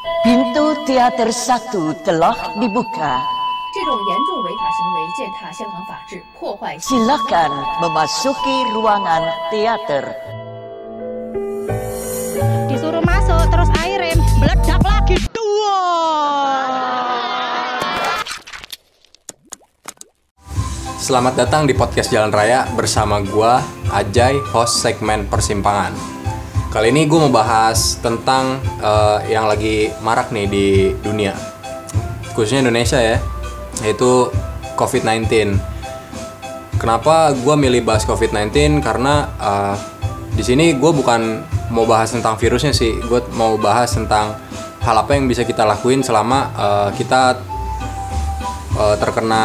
Pintu teater satu telah dibuka. Silakan memasuki ruangan teater. Disuruh masuk, terus air meledak lagi. Dua. Selamat datang di podcast Jalan Raya bersama gua Ajay, host segmen Persimpangan. Kali ini gue mau bahas tentang eh, yang lagi marak nih di dunia, khususnya Indonesia ya, yaitu COVID-19. Kenapa gue milih bahas COVID-19? Karena eh, di sini gue bukan mau bahas tentang virusnya sih, gue mau bahas tentang hal apa yang bisa kita lakuin selama eh, kita eh, terkena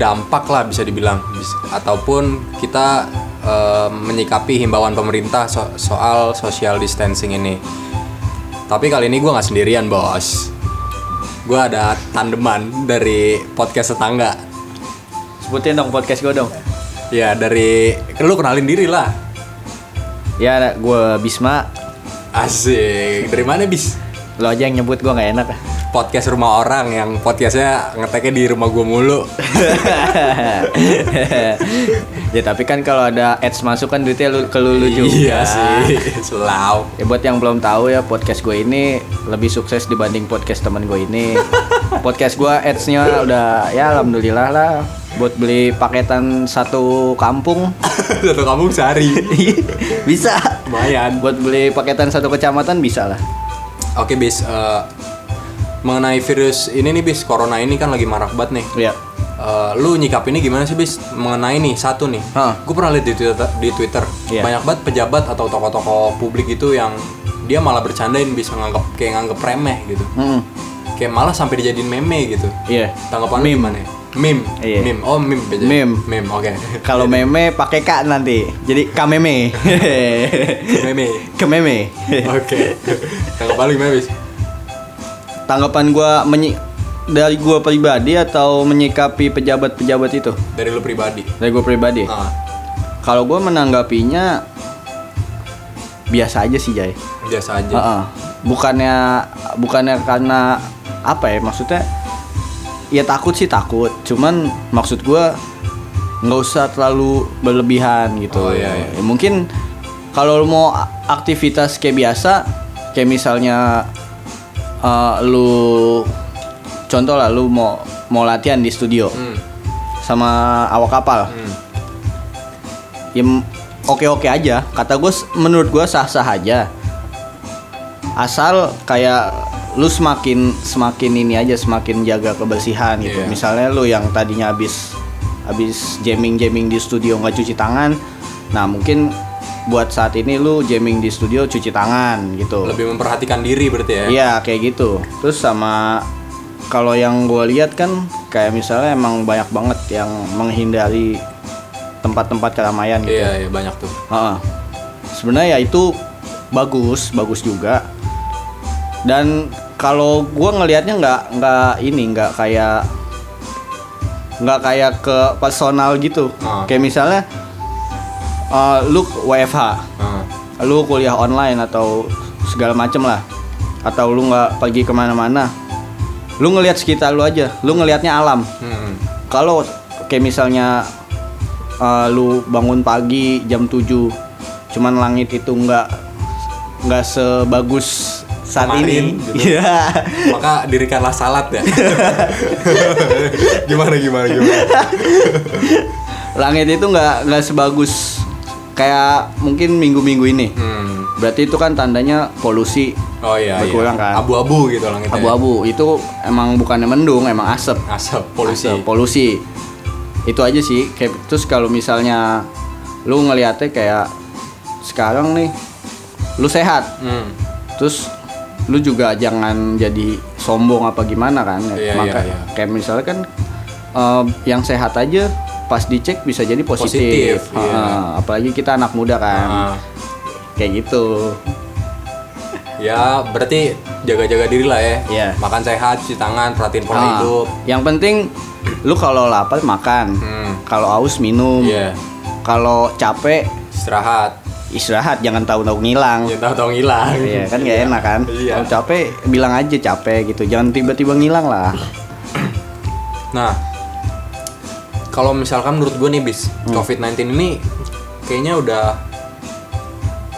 dampak lah bisa dibilang ataupun kita eh, menyikapi himbauan pemerintah so- soal social distancing ini tapi kali ini gue nggak sendirian bos gue ada tandeman dari podcast tetangga Sebutin dong podcast gue dong. ya dari lu kenalin diri lah Ya, gue Bisma. asik dari mana bis Lo aja yang nyebut gue nggak enak. Podcast rumah orang yang podcastnya ngeteknya di rumah gue mulu ya tapi kan kalau ada ads masuk kan duitnya lu, ke lu, juga. iya sih selau Ya buat yang belum tahu ya podcast gue ini lebih sukses dibanding podcast teman gue ini. podcast gue ads-nya udah ya alhamdulillah lah buat beli paketan satu kampung satu kampung sehari bisa. lumayan Buat beli paketan satu kecamatan bisa lah. Oke bis, eh, mengenai virus ini nih bis, corona ini kan lagi marak banget nih. Ya. Eh, lu nyikap ini gimana sih bis? Mengenai nih satu nih, Hah. gue pernah lihat di Twitter, di Twitter Iya. banyak banget pejabat atau tokoh-tokoh publik itu yang dia malah bercandain bisa nganggap kayak nganggap remeh gitu, Mm-mm. kayak malah sampai dijadiin meme gitu. Iya. Tanggapan lu gimana? ya? Meme, Iya. meme, oh meme, aja. Meme. meme, oke, Kalau meme pakai K nanti. Jadi kameme. meme, Kememe. oke. Tanggapan lu gimana bis? Tanggapan gua menyi dari gua pribadi atau menyikapi pejabat-pejabat itu? Dari lu pribadi? Dari gua pribadi. Ah, Kalau gua menanggapinya biasa aja sih, Jay. biasa aja. Heeh. Bukannya bukannya karena apa ya maksudnya? Ya takut sih takut. Cuman maksud gua nggak usah terlalu berlebihan gitu. Oh, iya, iya. Ya, mungkin kalau mau aktivitas kayak biasa, kayak misalnya eh, lu contoh lah lu mau mau latihan di studio Hmm, sama awak kapal. hmm. Ya m- oke-oke aja. Kata gue menurut gue sah-sah aja. Asal kayak lu semakin semakin ini aja semakin jaga kebersihan gitu. Iya. Misalnya lu yang tadinya habis habis jamming-jamming di studio nggak cuci tangan. Nah, mungkin buat saat ini lu jamming di studio cuci tangan gitu. Lebih memperhatikan diri berarti ya? Iya kayak gitu. Terus sama kalau yang gue lihat kan kayak misalnya emang banyak banget yang menghindari tempat-tempat keramaian gitu. Iya, iya banyak tuh. Heeh. Sebenarnya ya itu bagus, bagus juga. Dan kalau gue ngelihatnya nggak nggak ini nggak kayak nggak kayak ke personal gitu. Ah. Kayak misalnya eh, lu WFH Ah, lu kuliah online atau segala macem lah atau lu nggak pergi ke mana-mana lu ngelihat sekitar lu aja lu ngelihatnya alam hmm. kalau kayak misalnya uh, lu bangun pagi jam 7 cuman langit itu nggak nggak sebagus saat Kemarin, ini gitu. iya Maka dirikanlah salat ya. gimana gimana gimana? langit itu nggak nggak sebagus kayak mungkin minggu-minggu ini Hmm. berarti itu kan tandanya polusi Oh iya, Berkurang iya. kan? Abu-abu gitu langitnya. abu-abu itu emang bukannya mendung emang asap Asap polusi. Asap, polusi itu aja sih kayak terus kalau misalnya lu ngeliatnya kayak sekarang nih lu sehat Hmm. terus lu juga jangan jadi sombong apa gimana kan Iya, maka iya, iya. kayak misalnya kan eh, yang sehat aja pas dicek bisa jadi Positif, positif, iya. Heeh, apalagi kita anak muda kan Ah, kayak gitu ya berarti jaga-jaga diri lah ya. Iya. Makan sehat, cuci tangan, perhatiin pola hidup. yang penting lu kalau lapar makan Hmm. kalau aus minum Iya. kalau capek Istirahat. istirahat jangan tahu-tahu ngilang Ya tahu-tahu ngilang. Iya kan nggak enak kan Iya. kalau capek bilang aja capek gitu jangan tiba-tiba ngilang lah Nah, kalau misalkan menurut gue nih bis, Hmm. COVID-19 ini kayaknya udah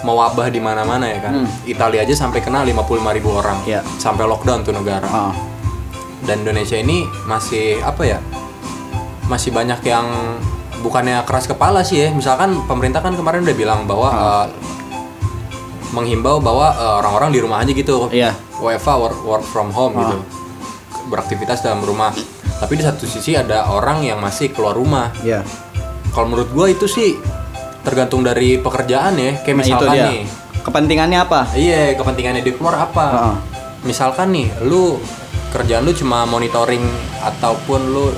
mewabah di mana-mana ya kan. Hmm. Italia aja sampai kena 55 ribu orang, Iya. sampai lockdown tuh negara. Ah, Dan Indonesia ini masih apa ya? Masih banyak yang bukannya keras kepala sih ya. Misalkan pemerintah kan kemarin udah bilang bahwa Ah. eh, menghimbau bahwa eh, orang-orang di rumah aja gitu. Iya. WFA work, work from home Ah. gitu. Beraktivitas dalam rumah. Tapi di satu sisi ada orang yang masih keluar rumah. iya Kalau menurut gua itu sih tergantung dari pekerjaan ya. Kayak Nah, itu misalkan dia nih, kepentingannya apa iya kepentingannya dia keluar apa? Heeh. Misalkan nih, lu kerjaan lu cuma monitoring ataupun lu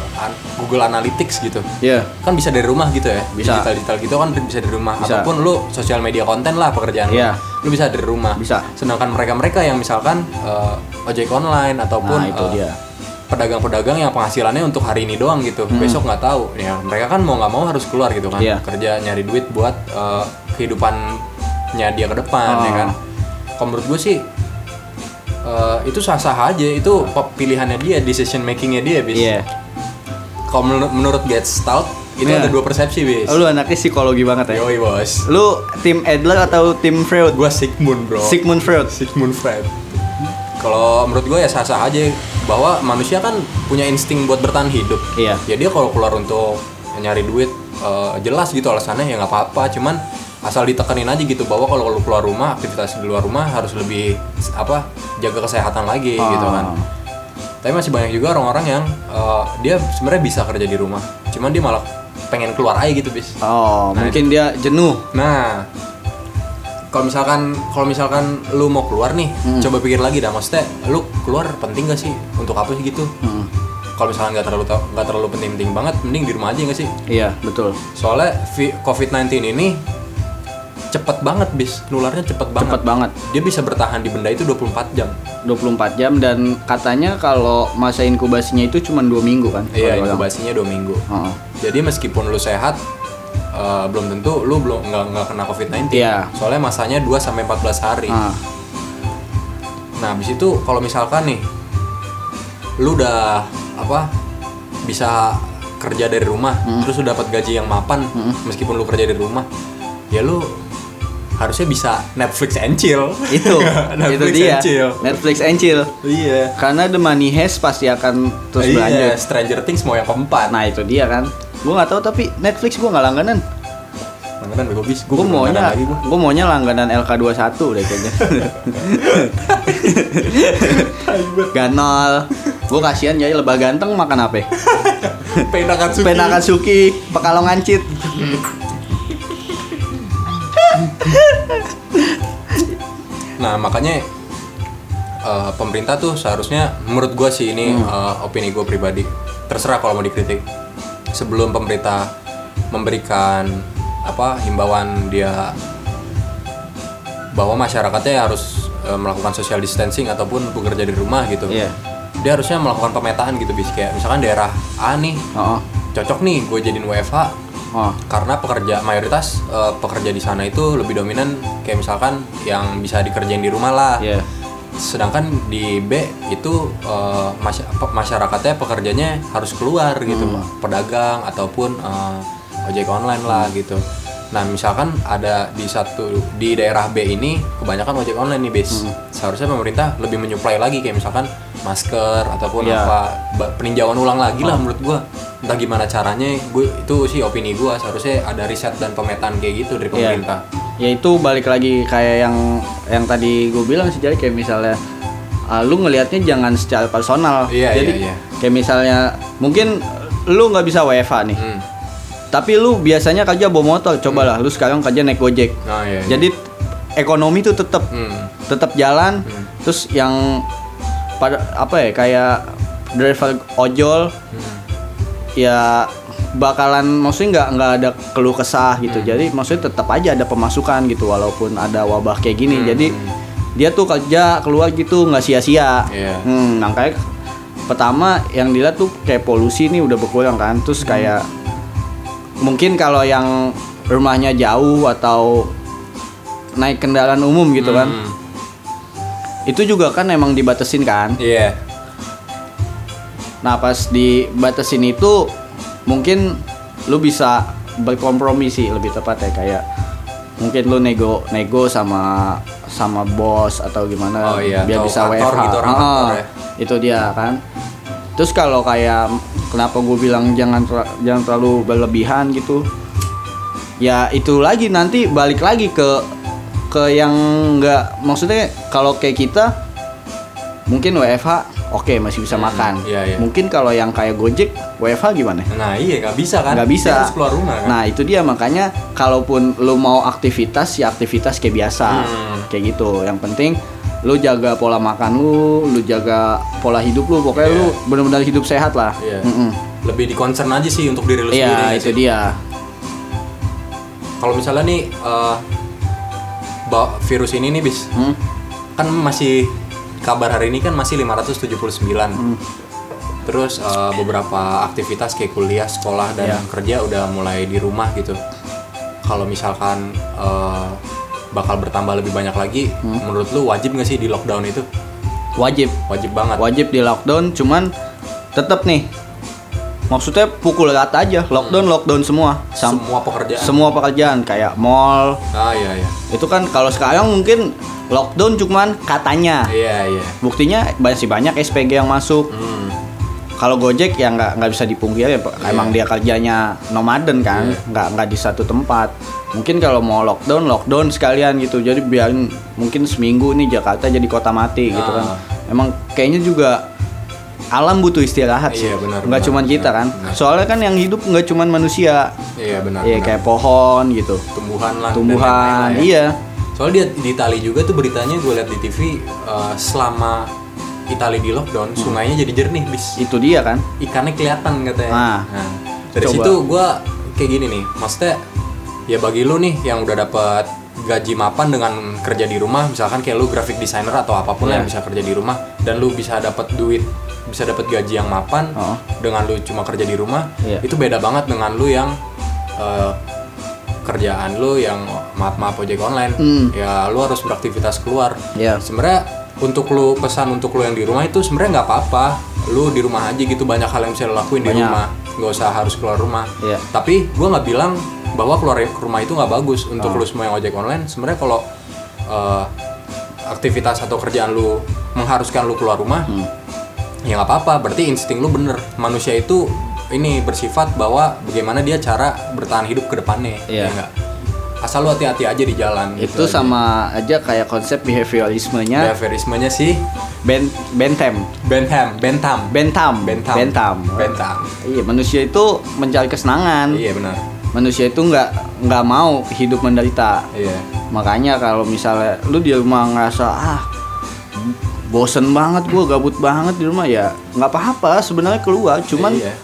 Google Analytics gitu. Iya Kan bisa dari rumah gitu ya. Bisa. Digital digital gitu kan bisa dari rumah. Bisa. Ataupun lu sosial media konten lah pekerjaan Iya. lu. Lu bisa dari rumah. Bisa. Sedangkan mereka-mereka yang misalkan eh, ojek online ataupun Nah, itu eh, dia. Pedagang-pedagang yang penghasilannya untuk hari ini doang gitu. Besok nggak tahu. Ya mereka kan mau nggak mau harus keluar gitu kan. Hmm. Iya. Kerja nyari duit buat eh, kehidupannya dia ke depan ya Oh. kan. Kalau menurut gue sih eh, itu sah-sah aja. Itu pilihannya dia, decision makingnya dia bis. iya Kalau menurut, menurut Gestalt itu Iya. ada dua persepsi bis. lu anaknya psikologi banget ya Yoi bos. lu tim Adler atau tim Freud Gua Sigmund bro. Sigmund Freud Sigmund Freud. Kalau menurut gue ya sah-sah aja bahwa manusia kan punya insting buat bertahan hidup. Iya. Ya dia kalau keluar untuk nyari duit eh, jelas gitu alasannya ya nggak apa-apa. Cuman asal ditekenin aja gitu bahwa kalau lu keluar rumah aktivitas di luar rumah harus lebih apa jaga kesehatan lagi gitu kan. Ah. Tapi masih banyak juga orang-orang yang eh, dia sebenarnya bisa kerja di rumah. Cuman dia malah pengen keluar aja gitu bis. oh Nah, mungkin dia jenuh Nah, kalau misalkan kalau misalkan lu mau keluar nih, Hmm. coba pikir lagi dah. Maksudnya, lu keluar penting gak sih? Untuk apa sih gitu? Hmm. Kalau misalkan nggak terlalu nggak terlalu penting-penting banget, mending di rumah aja nggak sih? iya betul Soalnya vi- COVID-19 ini cepet banget bis, nularnya cepet banget. cepet banget Dia bisa bertahan di benda itu 24 jam. 24 jam dan katanya kalau masa inkubasinya itu cuma dua minggu kan Iya, inkubasinya dua minggu. Jadi meskipun lu sehat, eh, belum tentu lu belum nggak nggak kena COVID-19. Iya. Soalnya masanya 2 sampai 14 hari. Ah, Nah, habis itu kalau misalkan nih lu udah apa bisa kerja dari rumah, Hmm. terus lu dapat gaji yang mapan meskipun lu kerja dari rumah, ya lu harusnya bisa Netflix and chill. itu itu Netflix dia and chill. Netflix and chill Iya. karena the money has pasti akan terus iya, berlanjut Stranger Things mau yang keempat. nah itu dia kan gua nggak tahu tapi Netflix gua nggak langganan Langganan bego bis, gue maunya gua. gue maunya langganan LK21 deh kayaknya Ganol gue kasihan jadi lebah ganteng makan apa Penakan Suki. Penakatsuki Pekalongan Cit Nah makanya eh, pemerintah tuh seharusnya menurut gua sih ini Hmm. eh, opini gue pribadi terserah kalau mau dikritik sebelum pemerintah memberikan apa himbauan dia bahwa masyarakatnya harus eh, melakukan social distancing ataupun bekerja di rumah gitu Iya. dia harusnya melakukan pemetaan gitu bis kayak misalkan daerah A nih oh cocok nih gue jadiin WFH oh. Karena pekerja mayoritas eh, pekerja di sana itu lebih dominan kayak misalkan yang bisa dikerjain di rumah lah. Iya. sedangkan di B itu masy- pe- masyarakatnya pekerjanya harus keluar gitu pedagang ataupun eh, ojek online lah gitu. Nah misalkan ada di satu di daerah B ini kebanyakan ojek online nih bis. Seharusnya pemerintah lebih menyuplai lagi kayak misalkan masker ataupun Iya. apa peninjauan ulang lagi lah menurut gua entah gimana caranya gue itu sih opini gua seharusnya ada riset dan pemetaan kayak gitu dari Iya. pemerintah ya itu balik lagi kayak yang yang tadi gue bilang sih jadi kayak misalnya uh, lu ngelihatnya jangan secara personal Iya, jadi iya, iya. kayak misalnya mungkin lu nggak bisa WFH nih Hmm. tapi lu biasanya kerja bawa motor cobalah lu sekarang kerja naik gojek Oh, iya, iya. jadi ekonomi tuh tetap Hmm. tetap jalan terus yang pada apa ya kayak driver ojol Hmm. ya bakalan maksudnya nggak nggak ada keluh kesah gitu Hmm. jadi maksudnya tetap aja ada pemasukan gitu walaupun ada wabah kayak gini Hmm. jadi dia tuh kerja keluar gitu nggak sia-sia Iya. hmm, makanya pertama yang dilihat tuh kayak polusi nih udah berkurang kan terus kayak mungkin kalau yang rumahnya jauh atau naik kendaraan umum gitu kan. Itu juga kan emang dibatesin kan. Iya. Nah pas dibatasin itu mungkin lu bisa berkompromi sih lebih tepat ya kayak mungkin lu nego nego sama sama bos atau gimana Oh iya, biar atau bisa kantor WFH. gitu, orang Ah, kantor ya. Itu dia kan. Terus kalau kayak kenapa gue bilang jangan ter- jangan terlalu berlebihan gitu. Ya itu lagi nanti balik lagi ke ke yang nggak maksudnya kalau kayak kita mungkin WFH oke masih bisa makan. iya, iya. Mungkin kalau yang kayak Gojek WFH gimana? Nah iya nggak bisa kan? nggak bisa. Dia harus keluar rumah kan? Nah itu dia makanya kalaupun lu mau aktivitas ya aktivitas kayak biasa, Hmm. kayak gitu. Yang penting lu jaga pola makan lu, lu jaga pola hidup lu, pokoknya Iya. lu benar-benar hidup sehat lah. Iya. Mm-mm. Lebih di concern aja sih untuk diri lu sendiri. Iya itu sih? dia. Kalau misalnya nih eh, ba- virus ini nih bis Hmm? kan masih kabar hari ini kan masih 579. Hmm. Terus eh, beberapa aktivitas kayak kuliah, sekolah dan Iya. kerja udah mulai di rumah gitu. Kalau misalkan eh, bakal bertambah lebih banyak lagi, Hmm. menurut lu wajib nggak sih di lockdown itu? Wajib, Wajib banget. wajib di lockdown. Cuman tetap nih, maksudnya pukul rata aja, lockdown lockdown semua. Sam- Semua pekerjaan. semua pekerjaan kayak mall. Ah iya iya. Itu kan kalau sekarang mungkin lockdown cuman katanya. Iya iya. Buktinya masih banyak SPG yang masuk. Hmm. Kalau Gojek ya nggak nggak bisa dipungkiri ya, Pak. emang dia kerjanya nomaden kan, Iya. nggak nggak di satu tempat. Mungkin kalau mau lockdown, lockdown sekalian gitu. Jadi biarin mungkin seminggu nih Jakarta jadi kota mati gitu kan. Ah. Emang kayaknya juga alam butuh istirahat sih. Iya, benar, nggak benar, cuman kita kan. benar. Soalnya kan yang hidup nggak cuman manusia. Iya benar. Iya benar. kayak pohon gitu. tumbuhan lah. Tumbuhan, ya. iya. Soalnya di, di Itali juga tuh beritanya gue liat di TV eh, selama Itali di lockdown, Hmm. sungainya jadi jernih bis. Itu dia kan. Ikannya kelihatan katanya. Nah. dari Coba. situ gue kayak gini nih, maksudnya ya bagi lu nih yang udah dapat gaji mapan dengan kerja di rumah, misalkan kayak lu graphic designer atau apa pun lah Iya. yang bisa kerja di rumah, dan lu bisa dapat duit, bisa dapat gaji yang mapan Oh. dengan lu cuma kerja di rumah, Iya. itu beda banget dengan lu yang eh, kerjaan lu yang maaf maaf ojek online, Hmm. ya lu harus beraktivitas keluar. Iya. Sebenarnya untuk lu pesan untuk lu yang di rumah itu sebenarnya nggak apa-apa. Lu di rumah aja gitu banyak hal yang bisa lu lakuin di Banyak. rumah. Nggak usah harus keluar rumah. Iya. Tapi gua nggak bilang bahwa keluar ke rumah itu nggak bagus untuk Oh. lu semua yang ojek online. Sebenarnya kalau eh, aktivitas atau kerjaan lu mengharuskan lu keluar rumah, Hmm. Ya nggak apa-apa. Berarti insting lu bener. Manusia itu ini bersifat bahwa bagaimana dia cara bertahan hidup ke depannya. Iya. ya nggak? Asal lu hati-hati aja di jalan. Itu gitu aja. sama aja kayak konsep behavioralismenya Behaviorismenya sih Ben Bentham. Bentham, Bentham, Bentham. Bentham, Bentham. Bentham. Iya, manusia itu mencari kesenangan. Iya benar. Manusia itu nggak nggak mau hidup menderita. Iya. Makanya kalau misalnya lu di rumah ngerasa ah bosen banget gua gabut banget di rumah ya nggak apa-apa sebenarnya keluar cuman iya.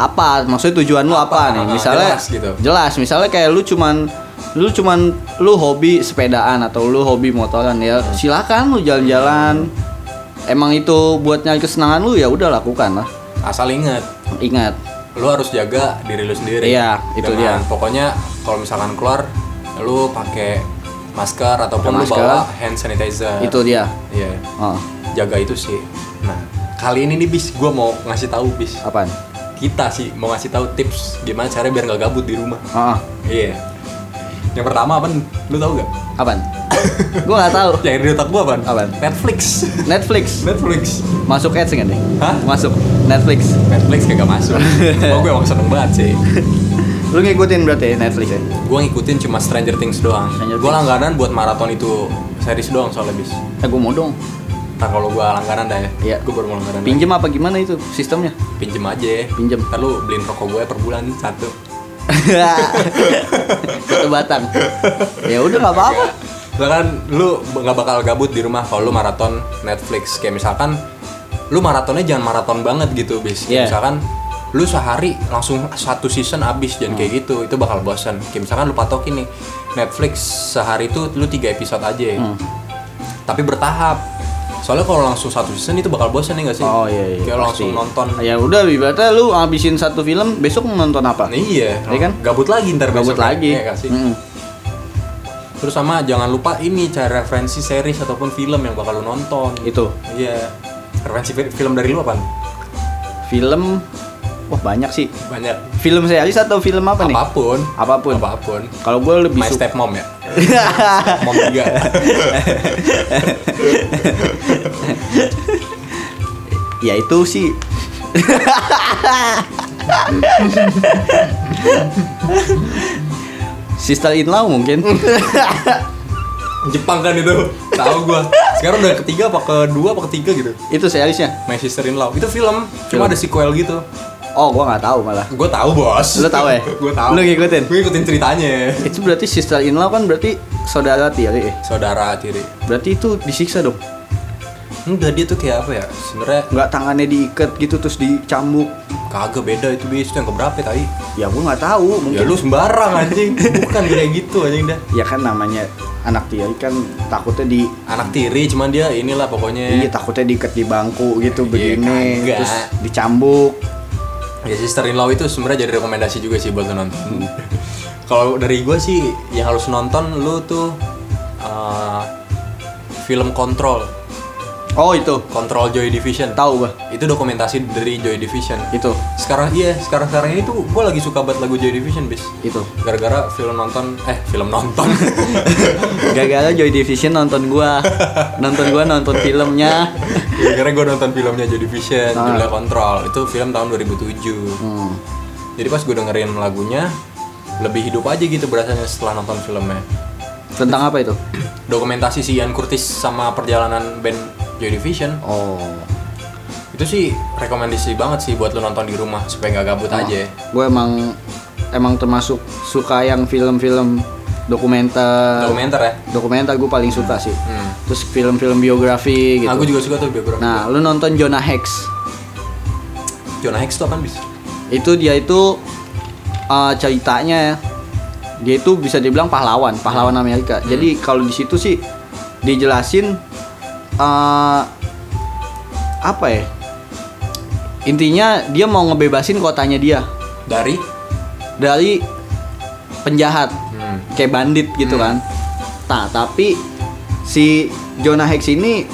apa maksudnya tujuan lu apa, Apa? nih misalnya jelas gitu. jelas misalnya kayak lu cuman lu cuman lu hobi sepedaan atau lu hobi motoran ya Hmm. silakan lu jalan-jalan emang itu buat nyari kesenangan lu ya udah lakukan lah Asal ingat, ingat lu harus jaga diri lu sendiri. Iya, itu Dengan- dia. Pokoknya kalau misalkan keluar, lu pakai masker ataupun lu masker. bawa hand sanitizer. itu dia Iya. oh, Jaga itu sih. Nah, kali ini nih bis, gua mau ngasih tahu bis. apaan Kita sih mau ngasih tahu tips gimana cara biar nggak gabut di rumah. oh, Iya. Yang pertama apa? Lu tahu gak? apaan gua nggak tahu Yang di otak gua apa? Apaan? Netflix. Netflix Netflix. masuk ads nggak nih Hah? masuk Netflix Netflix kagak masuk. Cuma gue emang seneng banget sih. Lu ngikutin berarti ya Netflix ya Gue ngikutin cuma Stranger Things doang. Gue Things. langganan buat maraton itu series doang soalnya bis. eh gua mau dong Ntar kalau gue langganan dah ya. Iya. Gue baru mau langganan. pinjem apa gimana itu sistemnya Pinjem aja. ya. Pinjem. Ntar lu beliin rokok gue per bulan satu. satu batang ya udah nggak apa-apa Misalkan lu nggak bakal gabut di rumah kalau lu maraton Netflix. Kayak misalkan lu maratonnya jangan maraton banget gitu bis. Kayak Iya. Misalkan lu sehari langsung satu season abis jangan kayak gitu itu bakal bosan kayak misalkan lu patokin nih Netflix sehari itu lu tiga episode aja Hmm. tapi bertahap soalnya kalau langsung satu season itu bakal bosan nih gak sih Oh iya iya. kayak pasti. langsung nonton Ya udah ibaratnya lu habisin satu film, besok nonton apa? Nah, iya Iya kan? gabut lagi ntar Gabut besok, lagi. iya gak sih? Mm-mm. Terus sama jangan lupa ini cari referensi series ataupun film yang bakal lu nonton. Itu Iya. Referensi fi- film dari lu apa? film wah banyak sih. Banyak. Film series atau film apa nih? Apa pun. Apa pun. Apa pun. Kalau gue lebih My suka Stepmom ya. Mom juga. ya itu sih Sister in Law mungkin Jepang kan itu. Tahu gua. Sekarang udah ketiga apa kedua apa ketiga gitu. itu seriesnya My Sister in Law. Itu film. Film. Cuma ada sequel gitu. Oh gua nggak tahu malah Gue tahu bos. Lu tahu ya? gue tahu. Lu ngikutin? Gue ngikutin ceritanya. itu berarti sister in law kan berarti saudara tiri eh. Saudara tiri. berarti itu disiksa dong Enggak dia tuh kayak apa ya? Sebenarnya nggak tangannya diikat gitu terus dicambuk kagak beda itu bis itu yang keberapa ya, tadi? ya gua nggak tahu Ya mungkin lu sembarang anjing. Bukan kayak gitu anjing dah. ya kan namanya anak tiri kan takutnya di Anak tiri cuman dia inilah pokoknya. iya takutnya diikat di bangku gitu Iya, begini kagak. terus dicambuk Ya Sister in Law itu sebenarnya jadi rekomendasi juga sih buat lu nonton. Kalau dari gue sih yang harus nonton lu tuh uh, film Control, oh itu Control Joy Division. tahu gua Itu dokumentasi dari Joy Division. itu Sekarang iya, sekarang sekarang ini tuh gue lagi suka banget lagu Joy Division bis. itu Gara-gara film nonton, eh film nonton. gara-gara Joy Division nonton gua nonton gua nonton filmnya Gara-gara gue nonton filmnya Joy Division, Ah. judulnya Control. Itu film tahun 2007. hmm. Jadi pas gue dengerin lagunya, lebih hidup aja gitu berasanya setelah nonton filmnya. tentang apa itu dokumentasi si Ian Curtis sama perjalanan band Joy Division oh. Itu sih rekomendasi banget sih buat lo nonton di rumah supaya nggak gabut aja. gue emang emang termasuk suka yang film-film dokumenter. Dokumenter ya? Dokumenter gue paling suka sih. Hmm. terus film-film biografi gitu. Aku juga suka tuh biografi. Nah lu nonton Jonah Hex? Jonah Hex tuh apaan bis? Itu dia itu uh, ceritanya dia itu bisa dibilang pahlawan pahlawan Amerika. Jadi kalau di situ sih dijelasin uh, apa ya? Intinya dia mau ngebebasin kotanya dia. Dari? Dari penjahat. Hmm. kayak bandit gitu kan. Nah tapi si Jonah Hex ini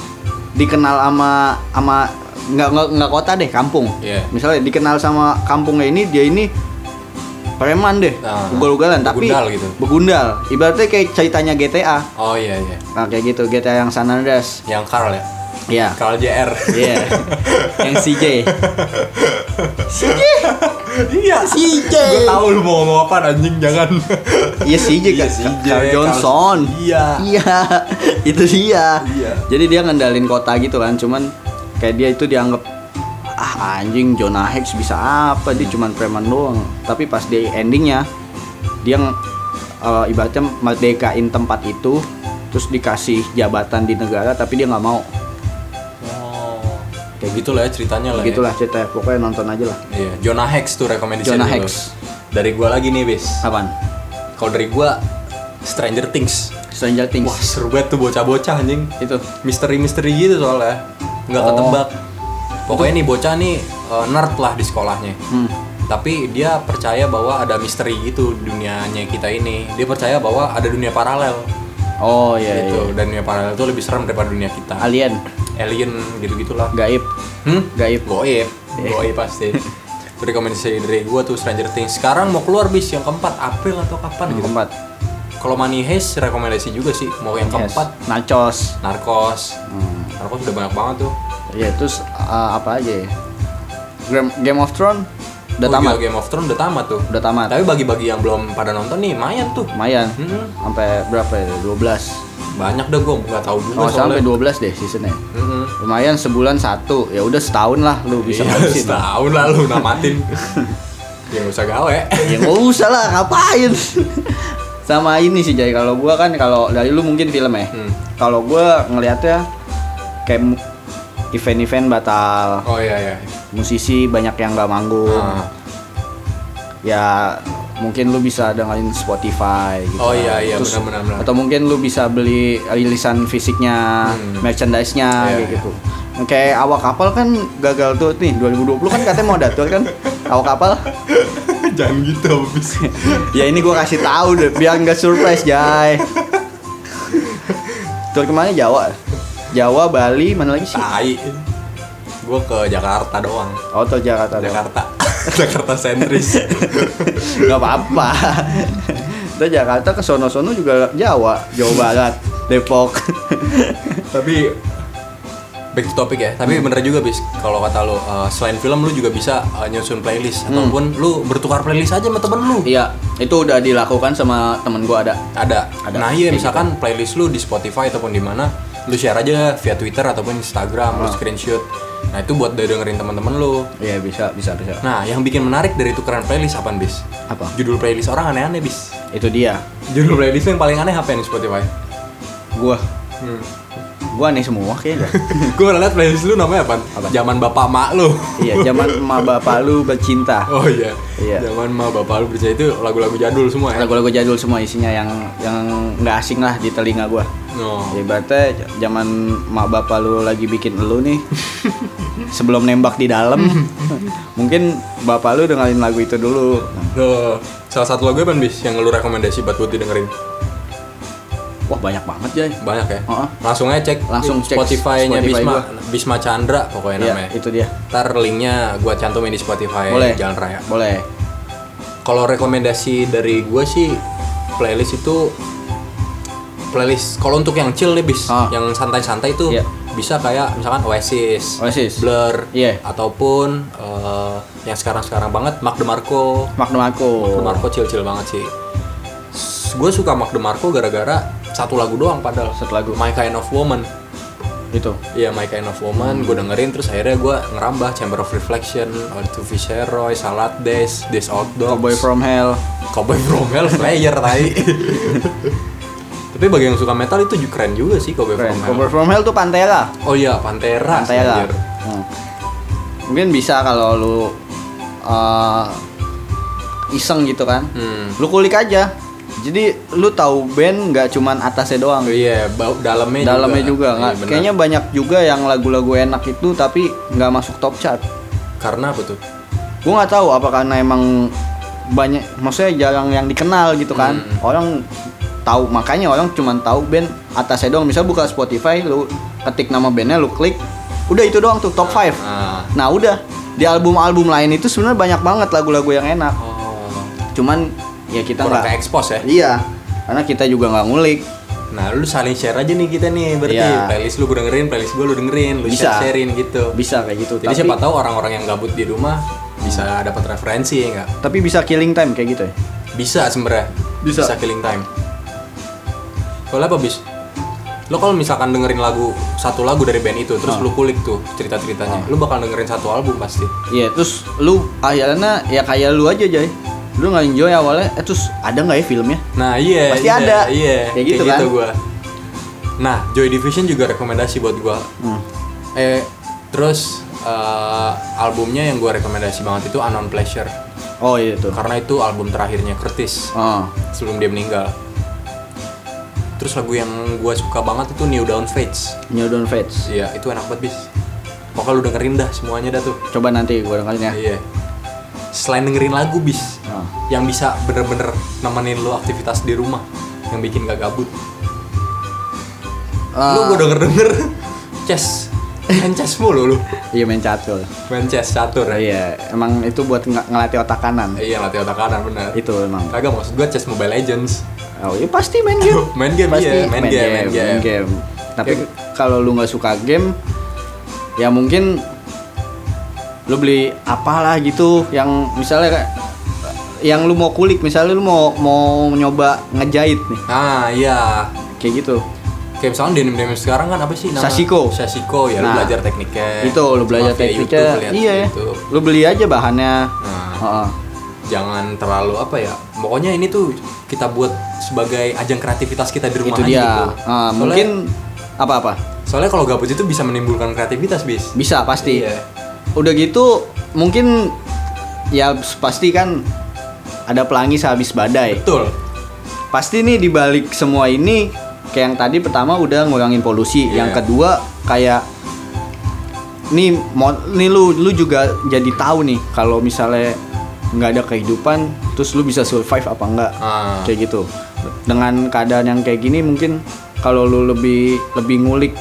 dikenal sama sama nggak nggak kota deh kampung. Iya. misalnya dikenal sama kampungnya ini dia ini preman deh Ah, ugal-ugalan tapi begundal gitu. begundal. Ibaratnya kayak ceritanya GTA oh iya iya. Nah kayak gitu GTA yang San Andreas. Yang Carl ya? Ya Carl JR Iya. yang CJ iya. CJ gue tahu lu mau ngomong apa anjing jangan. Iya CJ Iya, kan CJ, Carl Johnson. Iya. Iya. Itu dia. Iya. Jadi dia ngendalin kota gitu kan Cuman Kayak dia itu dianggap Ah anjing Jonah Hex bisa apa? Dia cuman preman doang. Tapi pas di endingnya Dia eh, Ibaratnya merdekain tempat itu Terus dikasih jabatan di negara Tapi dia nggak mau. Oh kayak gitulah ya ceritanya lah ya. Begitulah cerita Pokoknya nonton aja lah. Iya Jonah Hex tuh rekomendasi Jonah. Hex. dari gua lagi nih bis Apaan? kalau dari gua Stranger Things. Stranger Things. Wah seru banget tuh bocah-bocah anjing. Itu. Misteri-misteri gitu soalnya. Nggak Oh. ketebak Pokoknya nih bocah nih eh, nerd lah di sekolahnya. Hmm. Tapi dia percaya bahwa ada misteri gitu dunianya kita ini. Dia percaya bahwa ada dunia paralel. Oh iya, gitu. iya. Dan dunia paralel itu lebih serem daripada dunia kita. Alien. Alien gitu-gitulah. Gaib. Hmm? Gaib. Goib Iya. Goib pasti. Rekomendasi dari gua tuh Stranger Things. Sekarang mau keluar bis. Yang keempat April atau kapan gitu. Keempat. Kalau Money Heist rekomendasi juga sih. Mau yang Yes. keempat. Nachos. Narcos. Hmm. Narcos udah banyak banget tuh Iya, terus uh, apa aja ya? Game, Game of Thrones udah Oh, tamat. gila, Game of Thrones udah tamat tuh Udah tamat. Tapi bagi-bagi yang belum pada nonton nih Mayan tuh Lumayan. Mm-mm. Sampai berapa ya? 12. Banyak dah gue nggak tahu juga Oh, sampai soalnya 12 deh seasonnya. Mm-mm. Lumayan sebulan satu. Ya udah setahun lah lu bisa Iya, ngabisin. setahun lah lu namatin Ya nggak usah gawe ya nggak usah lah, ngapain? Sama ini sih Jay, kalau gua kan kalau dari lu mungkin film ya. Hmm. Kalau gua ngelihatnya kayak event-event batal, Oh iya iya musisi banyak yang nggak manggung. Ah. ya mungkin lu bisa dengerin Spotify gitu. Oh iya, iya, Terus- benar, benar, benar. Atau mungkin lu bisa beli rilisan fisiknya, Hmm. merchandise-nya Iya, kayak iya. gitu. Kayak awak kapal kan gagal tuh nih 2020 kan katanya mau datur kan awak kapal. Jangan gitu habis Ya ini gua kasih tahu deh biar nggak surprise Jay. Tur ke mana Jawa? Jawa, Bali, mana lagi sih? Tai. Gue ke Jakarta doang. Oh, tuh Jakarta. doang. Jakarta. Jakarta sentris. Gak apa-apa. Kita Jakarta ke sono-sono juga Jawa, Jawa Barat, Depok. Tapi back to topic ya. Tapi bener juga bis kalau kata lu uh, selain film lu juga bisa uh, nyusun playlist ataupun lu bertukar playlist aja sama temen lu. Iya, itu udah dilakukan sama temen gua ada. Ada. Ada. Nah iya misalkan playlist lu di Spotify ataupun di mana, lu share aja via Twitter ataupun Instagram, lu screenshot. Nah itu buat dengerin teman-teman lu. Iya, bisa, bisa, bisa. Nah yang bikin menarik dari tukeran playlist apaan bis? Apa? Judul playlist orang aneh-aneh bis. Itu dia. Judul playlist yang paling aneh apa yang di Spotify? Gua, Hmm. gua aneh semua kayaknya. Gue pernah liat playlist lu namanya apa? Apa? Zaman bapak mak lu. iya, zaman emak bapak lu bercinta. Oh iya. Iya. Zaman mak bapak lu bercerita itu lagu-lagu jadul semua ya. Lagu-lagu jadul semua isinya yang yang nggak asing lah di telinga gua. No. Ya ibaratnya zaman mak bapak lu lagi bikin lu nih sebelum nembak di dalam mungkin bapak lu dengerin lagu itu dulu Tuh, salah satu lagu apa bis yang lu rekomendasi buat buat didengerin? wah banyak banget Jay Banyak ya? Heeh. Langsung aja cek Langsung cek Spotify-nya Spotify Bisma, gua. Bisma Chandra pokoknya Iya, namanya. itu dia Ntar linknya gua cantumin di Spotify boleh Jalan Raya. boleh Kalau rekomendasi dari gua sih playlist itu playlist kalau untuk yang chill deh bis, Ah. yang santai-santai itu Iya. bisa kayak misalkan Oasis, Oasis. Blur, Iya. ataupun eh, yang sekarang-sekarang banget Mark DeMarco. Mark DeMarco DeMarco chill-chill banget sih. Gue suka Mark DeMarco gara-gara satu lagu doang padahal. Satu lagu. My Kind of Woman. itu Iya, My Kind of Woman. Gue dengerin terus akhirnya gue ngerambah Chamber of Reflection, On to Viceroy, Salad Days, This Old Dogs, Cowboy from Hell Cowboy from Hell, Slayer tai. Tapi bagi yang suka metal itu juga keren juga sih Cowboy Keren. from Hell. Cowboy from Hell tuh Pantera Oh iya, Pantera. Pantera. Hmm. mungkin bisa kalau lu uh, iseng gitu kan Hmm. lu kulik aja jadi lu tahu band nggak cuman atasnya doang iya, bau dalamnya dalamnya juga Iya, nggak benar. kayaknya banyak juga yang lagu-lagu enak itu tapi nggak masuk top chart karena apa tuh? gue nggak tahu apa karena emang banyak maksudnya jarang yang dikenal gitu kan Hmm. orang tahu makanya orang cuman tahu band atasnya doang misal buka Spotify lu ketik nama bandnya lu klik udah itu doang tuh top 5 Ah. nah udah di album-album lain itu sebenarnya banyak banget lagu-lagu yang enak Oh. cuman ya kita nggak expose ya. iya karena kita juga nggak ngulik Nah, lu saling share aja nih kita nih berarti Iya. playlist lu gue dengerin, playlist gue lu dengerin, lu Bisa. share sharein gitu. bisa kayak gitu Jadi tapi siapa tahu orang-orang yang gabut di rumah bisa dapat referensi ya enggak? tapi bisa killing time kayak gitu ya Bisa sebenarnya. Bisa. killing time. Kalau apa bis? Lo kalau misalkan dengerin lagu satu lagu dari band itu terus Ah. lu kulik tuh cerita-ceritanya, lu bakal dengerin satu album pasti. Iya, terus lu akhirnya ya kayak lu aja, Jay. Lu nggak enjoy awalnya, eh terus ada nggak ya filmnya? Nah, iya. Pasti iya, ada. Iya. Kayak gitu kan? gua. Nah, Joy Division juga rekomendasi buat gua. Hmm. Eh, terus eh, albumnya yang gua rekomendasi banget itu Unknown Pleasure. Oh iya tuh. Karena itu album terakhirnya Curtis Oh, sebelum dia meninggal. Terus lagu yang gua suka banget itu New Down Fates. New Dawn Fates. Iya, itu enak banget bis. Pokoknya lu dengerin dah semuanya dah tuh. Coba nanti gua dengerin ya. Iya. Selain dengerin lagu bis, Oh. yang bisa bener-bener nemenin lu aktivitas di rumah, yang bikin gak gabut. Ah, Lu gua denger denger chess, main chess mulu lu, Iya main catur. main chess catur ya. Iya, emang itu buat ng- ngelatih otak kanan. Iya latih otak kanan bener. Itu emang. Kagak maksud gua chess Mobile Legends. Oh iya pasti main game. Main game, pasti iya, main game, main game. game. Tapi kalau lu nggak suka game, ya mungkin lu beli apalah gitu yang misalnya kayak yang lu mau kulik misalnya lu mau mau nyoba ngejahit nih Nah iya, kayak gitu kayak misalnya denim denim sekarang kan apa sih nama? Sashiko. Sashiko ya, lu Nah, belajar tekniknya. itu lu belajar tekniknya YouTube, iya YouTube. lu beli aja bahannya Nah, Heeh. jangan terlalu apa ya pokoknya ini tuh kita buat sebagai ajang kreativitas kita di rumah itu aja dia. gitu. Soalnya- mungkin apa apa soalnya kalau gabut itu bisa menimbulkan kreativitas bis. Bisa pasti. Iya. udah gitu mungkin ya pasti kan ada pelangi sehabis badai. Betul. Pasti nih dibalik semua ini kayak yang tadi pertama udah ngurangin polusi. Iya. yang kedua kayak nih mau nih lu lu juga jadi tahu nih kalau misalnya nggak ada kehidupan terus lu bisa survive apa enggak Ah. kayak gitu dengan keadaan yang kayak gini mungkin kalau lu lebih lebih ngulik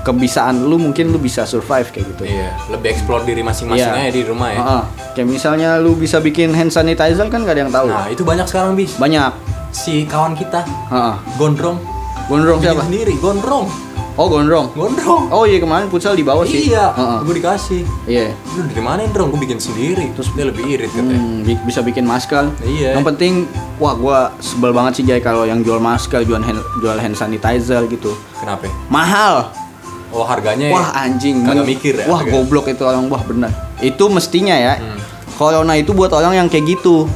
kebisaan lu mungkin lu bisa survive kayak gitu. Iya, lebih explore diri masing-masingnya Iya. ya di rumah ya. Heeh. Kayak misalnya lu bisa bikin hand sanitizer kan gak ada yang tahu. Nah, itu banyak sekarang bis. Banyak. Si kawan kita, Heeh. Gondrong. Gondrong bikin siapa? sendiri, Gondrong. Oh, gondrong. Gondrong. Oh iya kemarin futsal di bawah sih. iya, Heeh. gue dikasih. Iya. Lu dari mana Drong? Gue bikin sendiri. Terus dia lebih irit katanya. Hmm, bi- bisa bikin masker. Iya. Yang penting, wah gua sebel banget sih Jay kalau yang jual masker, jual hand, jual hand sanitizer gitu. Kenapa? Mahal. Oh harganya Wah anjing. Kagak mikir ya Wah harga. goblok itu orang wah benar. Itu mestinya ya. Hmm. Corona itu buat orang yang kayak gitu.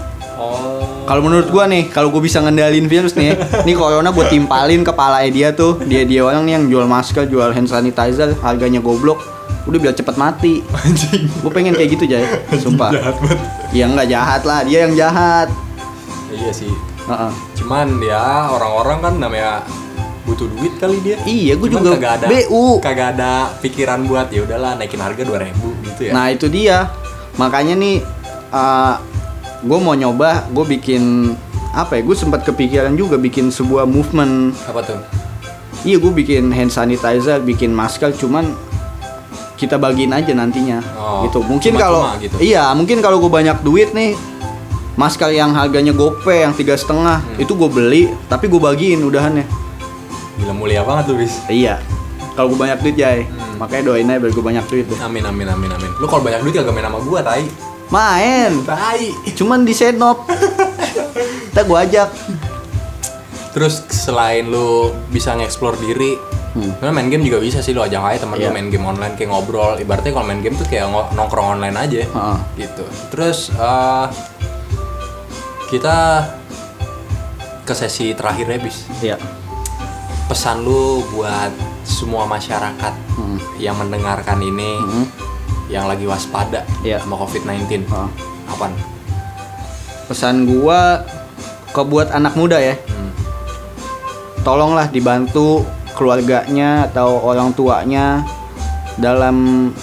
Kalau menurut gua nih, kalau gua bisa ngendalin virus nih, nih corona buat timpalin kepala dia tuh. Dia dia orang nih yang jual masker, jual hand sanitizer, harganya goblok. Udah biar cepet mati. Anjing. Gue pengen kayak gitu Jay, sumpah. Jahat banget. Ya nggak jahat lah, dia yang jahat. Iya sih. Heeh. Cuman ya orang-orang kan namanya butuh duit kali dia. Iya, gua Cuman juga kagak ada, BU. Kagak ada pikiran buat ya udahlah naikin harga 2000 gitu ya. Nah itu dia, makanya nih, gue mau nyoba, gue bikin apa ya? Gue sempat kepikiran juga bikin sebuah movement. Apa tuh? Iya, gue bikin hand sanitizer, bikin masker, cuman kita bagiin aja nantinya, Oh, gitu. Mungkin kalau, gitu. iya, mungkin kalau gue banyak duit nih, masker yang harganya gope yang tiga setengah Hmm. itu gue beli, tapi gue bagiin udahannya. Gila mulia banget tuh, bis. Iya. Kalau gue banyak duit Jay, Hmm. makanya doain aja biar gue banyak duit tuh. Amin amin amin amin. Lu kalau banyak duit kagak main sama gua, tai. Main, Tai. cuman di senop. Kita gue ajak. Terus selain lu bisa nge-explore diri, sebenarnya main game juga bisa sih lu ajak aja temen lu Hmm. Iya. main game online kayak ngobrol. Ibaratnya kalau main game tuh kayak nongkrong online aja. Heeh. Gitu. Terus eh, kita ke sesi terakhir ya, bis. Iya. Pesan lu buat semua masyarakat Hmm. yang mendengarkan ini Hmm. Yang lagi waspada Iya. sama COVID-19. Heeh. Apaan? Pesan gua ke buat anak muda ya. Hmm. Tolonglah dibantu keluarganya atau orang tuanya dalam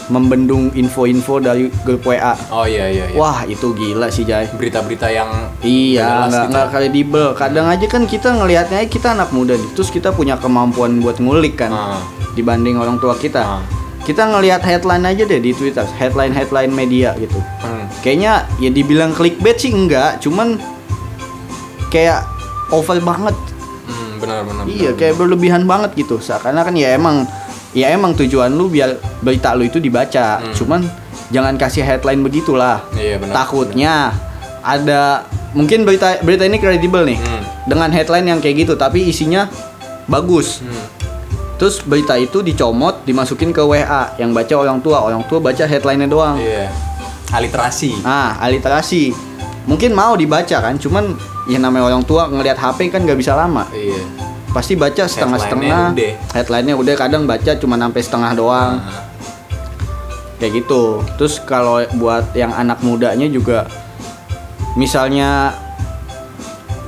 membendung info-info dari grup WA. Oh iya iya iya. Wah, itu gila sih, Jay. Berita-berita yang Iya, nggak gitu nggak ya. kredibel. Kadang aja kan kita ngelihatnya kita anak muda terus kita punya kemampuan buat ngulik kan, Ah. dibanding orang tua kita. Ah. Kita ngelihat headline aja deh di Twitter, headline headline media gitu. Hmm. Kayaknya ya dibilang clickbait sih enggak, cuman kayak over banget. Hmm, benar benar. Iya, benar, kayak berlebihan banget gitu. Seakan-akan ya emang ya emang tujuan lu biar berita lu itu dibaca. Hmm. Cuman jangan kasih headline begitulah. Iya, benar, Takutnya ada mungkin berita berita ini kredibel nih. Hmm. Dengan headline yang kayak gitu tapi isinya bagus. Hmm. Terus berita itu dicomot, dimasukin ke WA yang baca orang tua, orang tua baca headline-nya doang. Iya. Aliterasi. Ah, aliterasi. Mungkin mau dibaca kan, cuman ya namanya orang tua ngelihat HP kan nggak bisa lama. Iya. Pasti baca setengah-setengah. Headline-nya udah. Headline-nya udah kadang baca cuma sampai setengah doang. Nah, Kayak gitu. Terus kalau buat yang anak mudanya juga misalnya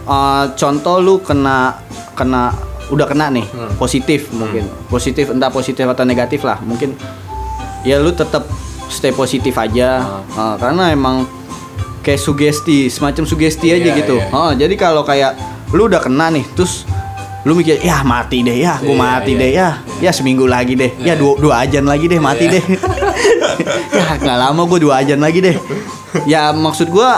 eh, contoh lu kena kena udah kena nih Hmm. positif mungkin. Positif entah positif atau negatif lah. Mungkin ya lu tetap stay positif aja. Ah. Eh, karena emang kayak sugesti semacam sugesti aja Iya, gitu. iya. Oh, jadi kalau kayak lu udah kena nih terus lu mikir ya mati deh ya gue Iya, mati iya. deh ya. Ya seminggu lagi deh. Ya dua dua ajan lagi deh mati Iya. deh. Ya nggak lama gue dua ajan lagi deh. Ya maksud gue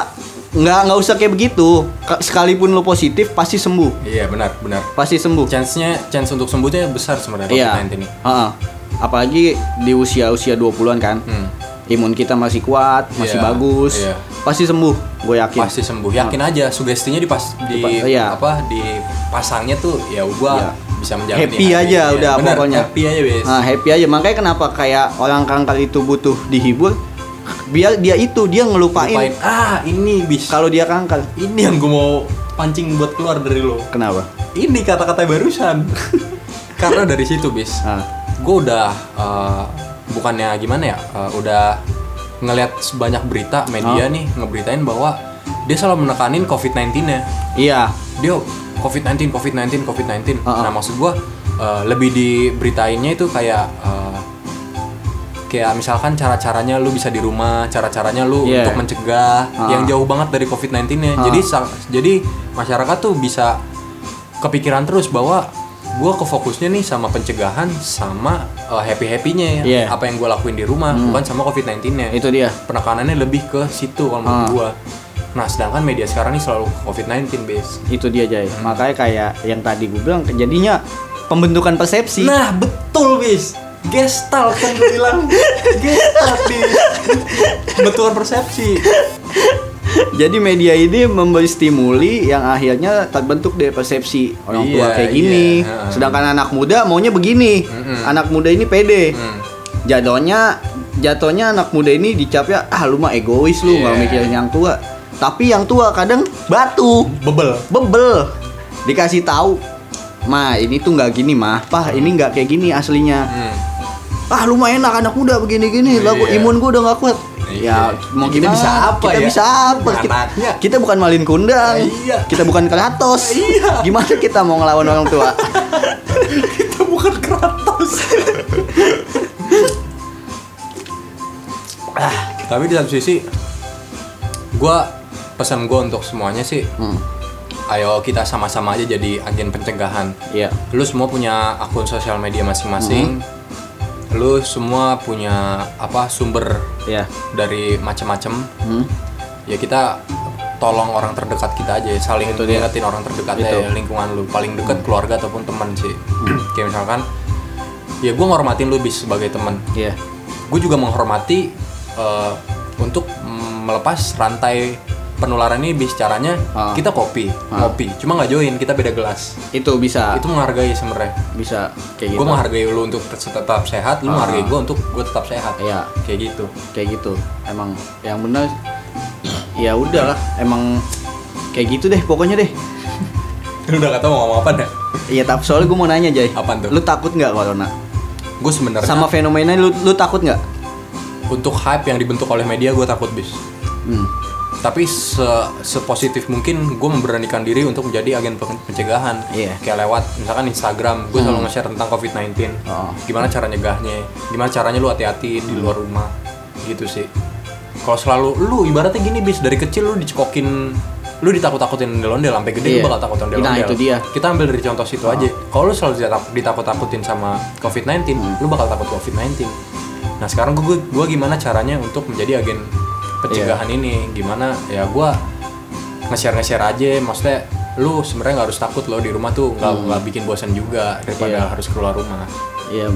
nggak nggak usah kayak begitu Ka- sekalipun lu positif pasti sembuh Iya, benar, benar. pasti sembuh Chance-nya chance untuk sembuhnya besar sebenarnya iya COVID-19 ini. Heeh. apalagi di usia usia 20-an kan Hmm. imun kita masih kuat masih Iya, bagus iya. pasti sembuh gue yakin Pasti sembuh. Yakin aja sugestinya di pas di Dipa- iya. apa dipasangnya tuh ya gua Iya. bisa menjamin Happy ya, aja iya. udah Benar, pokoknya. Happy aja, Bes. Nah, happy aja makanya kenapa kayak orang kanker itu butuh dihibur biar dia itu dia ngelupain Lupain. Ah, ini bis. kalau dia kanker ini yang gue mau pancing buat keluar dari lo. kenapa Ini kata-kata barusan. Karena dari situ, bis. Ah. Gue udah eh, bukannya gimana ya? eh, udah ngelihat sebanyak berita media Oh. nih ngeberitain bahwa dia selalu menekanin COVID-19-nya. iya Dia COVID-19, COVID-19, COVID-19. Ah, ah. Nah, maksud gue eh, lebih diberitainnya itu kayak eh, kayak misalkan cara-caranya lu bisa di rumah, cara-caranya lu Iya. untuk mencegah Ah. yang jauh banget dari COVID-19-nya. Ah. Jadi sa- jadi masyarakat tuh bisa kepikiran terus bahwa gue kefokusnya nih sama pencegahan sama happy happynya ya Iya. apa yang gue lakuin di rumah bukan sama covid 19 nya Itu dia. penekanannya lebih ke situ kalau menurut Ah. gue nah sedangkan media sekarang ini selalu covid 19 base Itu dia Jay. Hmm. Makanya kayak yang tadi gue bilang jadinya pembentukan persepsi. nah betul bis gestalt kan gue bilang gestalt bis bentukan persepsi Jadi media ini memberi stimuli yang akhirnya terbentuk dari persepsi orang tua Iya, kayak gini. iya. Sedangkan anak muda maunya begini. Anak muda ini pede. Hmm. Jatuhnya jatuhnya anak muda ini dicapnya ah lu mah egois lu nggak Iya. mikirin yang tua. Tapi yang tua kadang batu, bebel bebel. Dikasih tahu, "Ma, ini tuh nggak gini, mah. Pah, ini nggak kayak gini aslinya." Hmm. Ah lu mah enak anak muda begini-gini. Lah gua- Iya. imun gua udah nggak kuat. Iya. ya mau Kita gimana? bisa apa kita ya? bisa apa? Kita, kita bukan malin kundang. Iya. kita bukan kratos. Iya. gimana kita mau ngelawan orang tua? Kita bukan Kratos. Ah, tapi di satu sisi gue pesan gue untuk semuanya sih Hmm, ayo kita sama-sama aja jadi agen pencegahan. Iya. Lu semua punya akun sosial media masing-masing lu semua punya apa sumber iya. dari macam-macam Hmm, ya kita tolong orang terdekat kita aja saling Itu dia. ingetin orang terdekat Itu. ya lingkungan lu. Paling dekat keluarga ataupun teman sih. Kayak misalkan ya gue ngormatin lu bis sebagai teman iya. Gue juga menghormati eh, untuk melepas rantai penularan ini bis caranya Ah. kita kopi Ah. ngopi. Cuma nggak join kita beda gelas. Itu bisa. Itu menghargai sebenarnya. Bisa kayak gitu. gue menghargai lu untuk tet- tetap sehat lu Ah. menghargai gue untuk gue tetap sehat. Iya. kayak gitu. Kayak gitu. Emang yang benar ya udahlah. Emang kayak gitu deh pokoknya deh. Lu udah gak tau mau ngomong apa dah iya tapi soalnya gue mau nanya Jay. Apaan tuh? lu takut nggak corona? Gue sebenarnya sama fenomena lu lu takut nggak? Untuk hype yang dibentuk oleh media gue takut bis. Hmm. Tapi se sepositif mungkin gue memberanikan diri untuk menjadi agen pen- pencegahan Iya. kayak lewat misalkan Instagram gue selalu nge-share tentang COVID-19 Oh. gimana cara nyegahnya gimana caranya lu hati-hati di luar rumah gitu sih kalau selalu lu ibaratnya gini bis dari kecil lu dicekokin lu ditakut-takutin ondel-ondel sampai gede Iya. lu bakal takut ondel-ondel Nah, itu dia. kita ambil dari contoh situ aja kalau lu selalu ditak- ditakut-takutin sama COVID-19 Hmm. lu bakal takut COVID-19 nah sekarang gue gue gimana caranya untuk menjadi agen pencegahan Iya. ini gimana ya gue nge-share nge-share aja maksudnya lu sebenarnya nggak harus takut loh di rumah tuh nggak nggak bikin bosan juga daripada Hmm. Iya. harus keluar rumah Iya,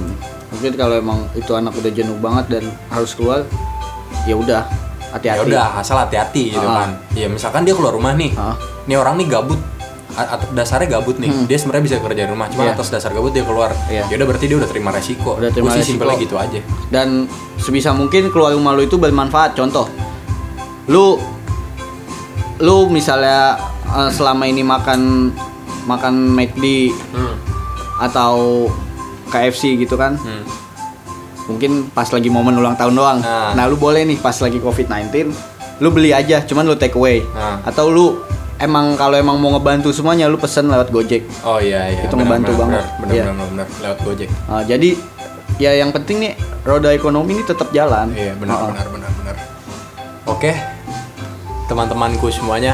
mungkin kalau emang itu anak udah jenuh banget dan harus keluar, ya udah ya hati-hati. udah asal hati-hati gitu Ah. kan ya misalkan dia keluar rumah nih Ah. nih orang nih gabut atas dasarnya gabut nih dia sebenarnya bisa kerja di rumah cuma Hmm. Iya. atas dasar gabut dia keluar Iya. ya udah berarti dia udah terima resiko Udah terima resiko. simpelnya gitu aja Dan sebisa mungkin keluar rumah lu itu bermanfaat. Contoh, lu lu misalnya eh, selama ini makan makan McD hmm. atau KFC gitu kan, Hmm. mungkin pas lagi momen ulang tahun doang. Nah. Nah, lu boleh nih pas lagi COVID-19, lu beli aja, cuman lu take away. Nah. Atau lu emang kalau emang mau ngebantu semuanya lu pesen lewat Gojek. oh iya iya Itu ngebantu benar, banget. benar Iya. benar benar, benar. lewat gojek Nah, jadi ya yang penting nih roda ekonomi ini tetap jalan. iya benar Heeh. benar benar benar oke teman-temanku semuanya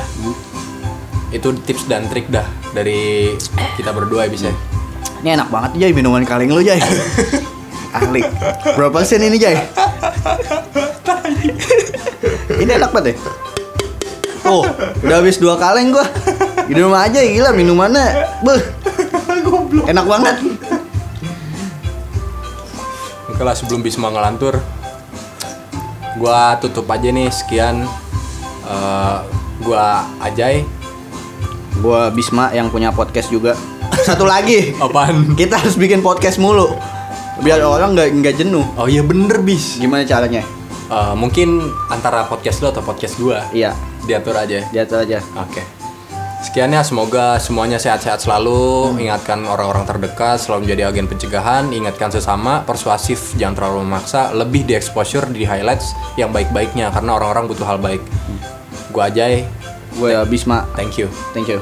itu tips dan trik dah dari kita berdua ya bisa Ini enak banget Jay minuman kaleng lu Jay. Ahli. Berapa sen ini Jay? ini enak banget ya. Oh, udah habis dua kaleng gua. Di rumah aja gila minumannya. Beuh. Enak banget. Oke lah sebelum Bisma ngelantur Gua tutup aja nih sekian Gua Ajay Gua Bisma yang punya podcast juga. Satu lagi. Apaan? Kita harus bikin podcast mulu. Biar orang nggak nggak jenuh. Oh iya bener Bis Gimana caranya? Eh, Mungkin antara podcast lo atau podcast gua Iya, Diatur aja diatur aja. Oke Sekian ya semoga semuanya sehat-sehat selalu Ingatkan orang-orang terdekat Selalu menjadi agen pencegahan Ingatkan sesama Persuasif Jangan terlalu memaksa Lebih di exposure Di highlights Yang baik-baiknya Karena orang-orang butuh hal baik Gua Ajay Gue Bisma. Thank you Thank you.